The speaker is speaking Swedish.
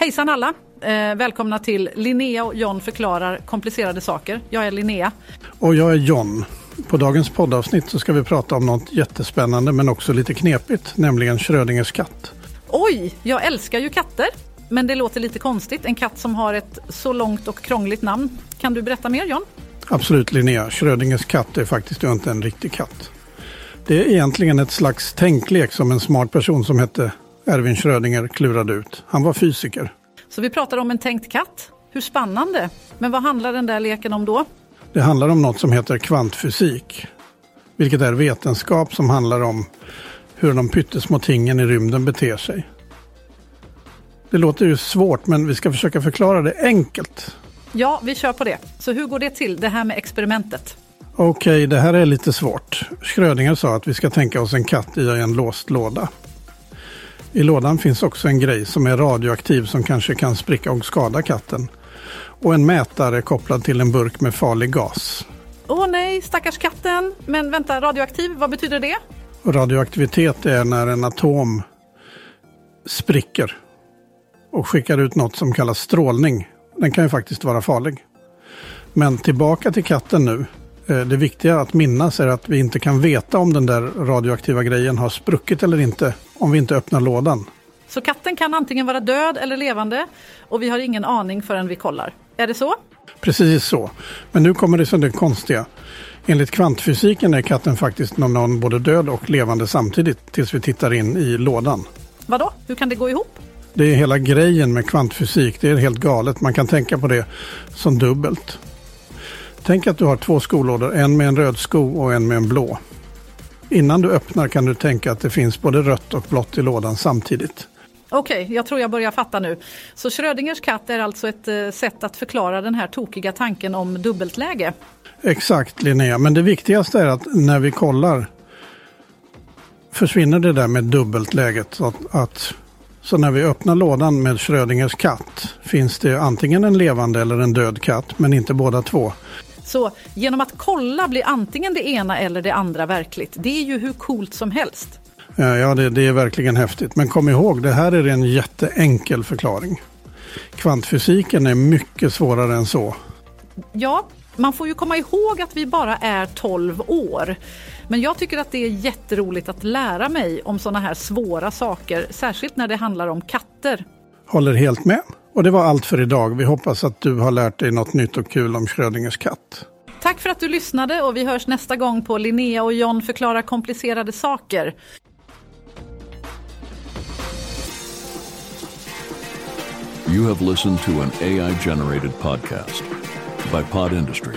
Hejsan alla! Eh, välkomna till Linnea och John förklarar komplicerade saker. Jag är Linnea. Och jag är John. På dagens poddavsnitt så ska vi prata om något jättespännande men också lite knepigt, nämligen Schrödingers katt. Oj, jag älskar ju katter. Men det låter lite konstigt, en katt som har ett så långt och krångligt namn. Kan du berätta mer John? Absolut Linnea, Schrödingers katt är faktiskt inte en riktig katt. Det är egentligen ett slags tänklek som en smart person som hette Erwin Schrödinger klurade ut. Han var fysiker. Så vi pratar om en tänkt katt. Hur spännande! Men vad handlar den där leken om då? Det handlar om något som heter kvantfysik. Vilket är vetenskap som handlar om hur de pyttesmå tingen i rymden beter sig. Det låter ju svårt men vi ska försöka förklara det enkelt. Ja, vi kör på det. Så hur går det till, det här med experimentet? Okej, okay, det här är lite svårt. Schrödinger sa att vi ska tänka oss en katt i en låst låda. I lådan finns också en grej som är radioaktiv som kanske kan spricka och skada katten. Och en mätare kopplad till en burk med farlig gas. Åh nej, stackars katten. Men vänta, radioaktiv, vad betyder det? Radioaktivitet är när en atom spricker och skickar ut något som kallas strålning. Den kan ju faktiskt vara farlig. Men tillbaka till katten nu. Eh, det viktiga att minnas är att vi inte kan veta om den där radioaktiva grejen har spruckit eller inte om vi inte öppnar lådan. Så katten kan antingen vara död eller levande och vi har ingen aning förrän vi kollar. Är det så? Precis så. Men nu kommer det så det konstiga. Enligt kvantfysiken är katten faktiskt någon både död och levande samtidigt tills vi tittar in i lådan. Vadå? Hur kan det gå ihop? Det är hela grejen med kvantfysik. Det är helt galet. Man kan tänka på det som dubbelt. Tänk att du har två skolådor, en med en röd sko och en med en blå. Innan du öppnar kan du tänka att det finns både rött och blått i lådan samtidigt. Okej, okay, jag tror jag börjar fatta nu. Så Schrödingers katt är alltså ett eh, sätt att förklara den här tokiga tanken om dubbeltläge? Exakt Linnea, men det viktigaste är att när vi kollar försvinner det där med dubbeltläget. Så, att, att, så när vi öppnar lådan med Schrödingers katt finns det antingen en levande eller en död katt, men inte båda två. Så genom att kolla blir antingen det ena eller det andra verkligt. Det är ju hur coolt som helst. Ja, det, det är verkligen häftigt. Men kom ihåg, det här är en jätteenkel förklaring. Kvantfysiken är mycket svårare än så. Ja, man får ju komma ihåg att vi bara är 12 år. Men jag tycker att det är jätteroligt att lära mig om sådana här svåra saker, särskilt när det handlar om katter. Håller helt med. Och det var allt för idag. Vi hoppas att du har lärt dig något nytt och kul om Schrödingers katt. Tack för att du lyssnade och vi hörs nästa gång på Linnea och John förklarar komplicerade saker. You have listened to an AI generated podcast by Pod Industry.